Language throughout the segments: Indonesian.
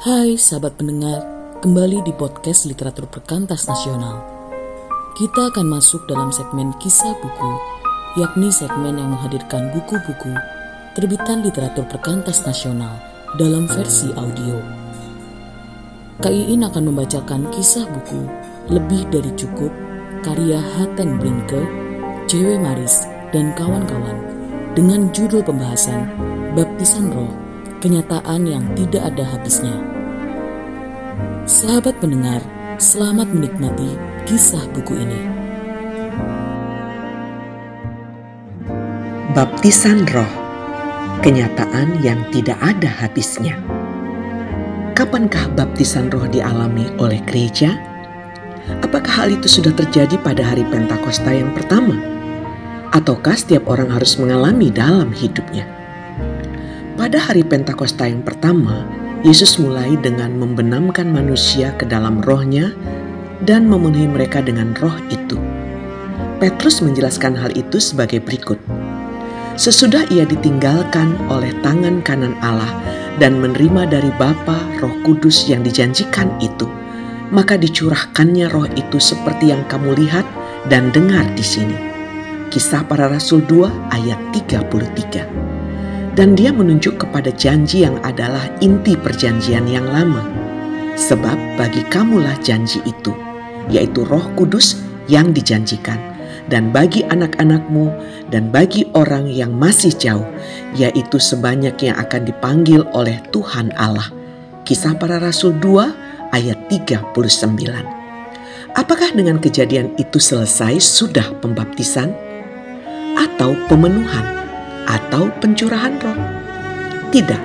Hai sahabat pendengar, kembali di podcast Literatur Perkantas Nasional. Kita akan masuk dalam segmen kisah buku, yakni segmen yang menghadirkan buku-buku terbitan literatur perkantas nasional dalam versi audio. KIIN akan membacakan kisah buku Lebih Dari Cukup karya Haten Blinke, Cewek Maris, dan kawan-kawan dengan judul pembahasan Baptisan Roh, kenyataan yang tidak ada habisnya. Sahabat pendengar, selamat menikmati kisah buku ini. Baptisan Roh, kenyataan yang tidak ada habisnya. Kapankah baptisan roh dialami oleh gereja? Apakah hal itu sudah terjadi pada hari Pentakosta yang pertama? Ataukah setiap orang harus mengalami dalam hidupnya? Pada hari Pentakosta yang pertama, Yesus mulai dengan membenamkan manusia ke dalam rohnya dan memenuhi mereka dengan roh itu. Petrus menjelaskan hal itu sebagai berikut. Sesudah ia ditinggalkan oleh tangan kanan Allah dan menerima dari Bapa roh kudus yang dijanjikan itu, maka dicurahkannya roh itu seperti yang kamu lihat dan dengar di sini. Kisah para Rasul 2 ayat 33. Dan dia menunjuk kepada janji yang adalah inti perjanjian yang lama. Sebab bagi kamulah janji itu, yaitu roh kudus yang dijanjikan. Dan bagi anak-anakmu dan bagi orang yang masih jauh, yaitu sebanyak yang akan dipanggil oleh Tuhan Allah. Kisah para Rasul 2 ayat 39. Apakah dengan kejadian itu selesai sudah pembaptisan? atau pemenuhan atau pencurahan roh. Tidak,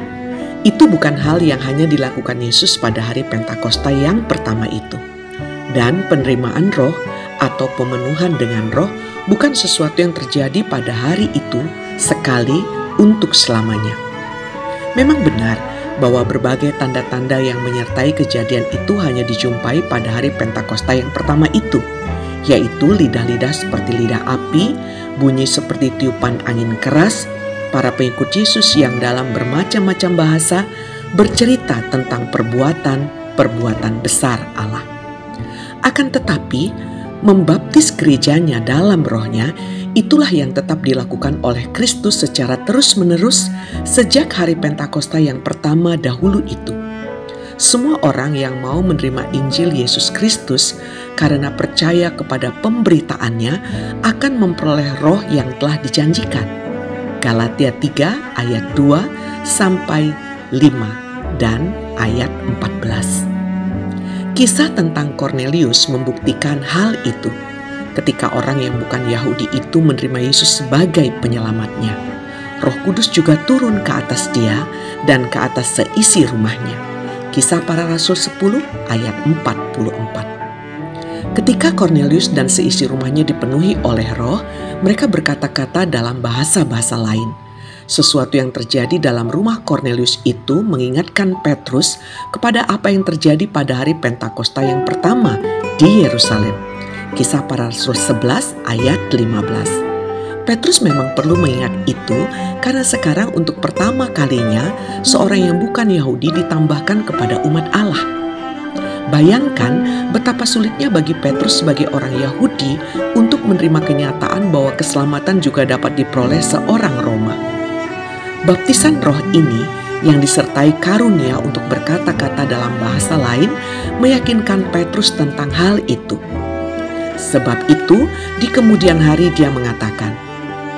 itu bukan hal yang hanya dilakukan Yesus pada hari Pentakosta yang pertama itu. Dan penerimaan roh atau pemenuhan dengan roh bukan sesuatu yang terjadi pada hari itu sekali untuk selamanya. Memang benar bahwa berbagai tanda-tanda yang menyertai kejadian itu hanya dijumpai pada hari Pentakosta yang pertama itu, yaitu lidah-lidah seperti lidah api, bunyi seperti tiupan angin keras, para pengikut Yesus yang dalam bermacam-macam bahasa bercerita tentang perbuatan-perbuatan besar Allah. Akan tetapi, membaptis gerejanya dalam rohnya itulah yang tetap dilakukan oleh Kristus secara terus-menerus sejak hari Pentakosta yang pertama dahulu itu. Semua orang yang mau menerima Injil Yesus Kristus karena percaya kepada pemberitaannya akan memperoleh roh yang telah dijanjikan. Galatia 3 ayat 2 sampai 5 dan ayat 14. Kisah tentang Cornelius membuktikan hal itu ketika orang yang bukan Yahudi itu menerima Yesus sebagai penyelamatnya. Roh Kudus juga turun ke atas dia dan ke atas seisi rumahnya Kisah para Rasul 10 ayat 44. Ketika Cornelius dan seisi rumahnya dipenuhi oleh roh, mereka berkata-kata dalam bahasa-bahasa lain. Sesuatu yang terjadi dalam rumah Cornelius itu mengingatkan Petrus kepada apa yang terjadi pada hari Pentakosta yang pertama di Yerusalem. Kisah para Rasul 11 ayat 15. Petrus memang perlu mengingat itu karena sekarang untuk pertama kalinya seorang yang bukan Yahudi ditambahkan kepada umat Allah. Bayangkan betapa sulitnya bagi Petrus sebagai orang Yahudi untuk menerima kenyataan bahwa keselamatan juga dapat diperoleh seorang Roma. Baptisan roh ini yang disertai karunia untuk berkata-kata dalam bahasa lain meyakinkan Petrus tentang hal itu. Sebab itu, di kemudian hari dia mengatakan,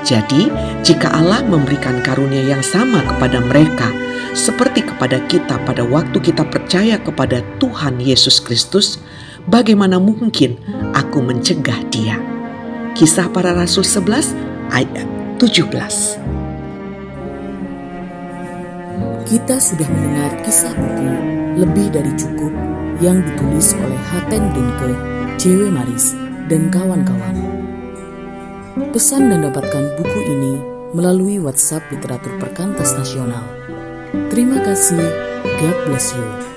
jadi, jika Allah memberikan karunia yang sama kepada mereka, seperti kepada kita pada waktu kita percaya kepada Tuhan Yesus Kristus, bagaimana mungkin aku mencegah Dia? Kisah para Rasul 11 ayat 17. Kita sudah mendengar kisah buku Lebih Dari Cukup yang ditulis oleh Haten Brinke, Cewek Maris, dan kawan-kawan. Pesan dan dapatkan buku ini melalui WhatsApp Literatur Perkantas Nasional. Terima kasih. God bless you.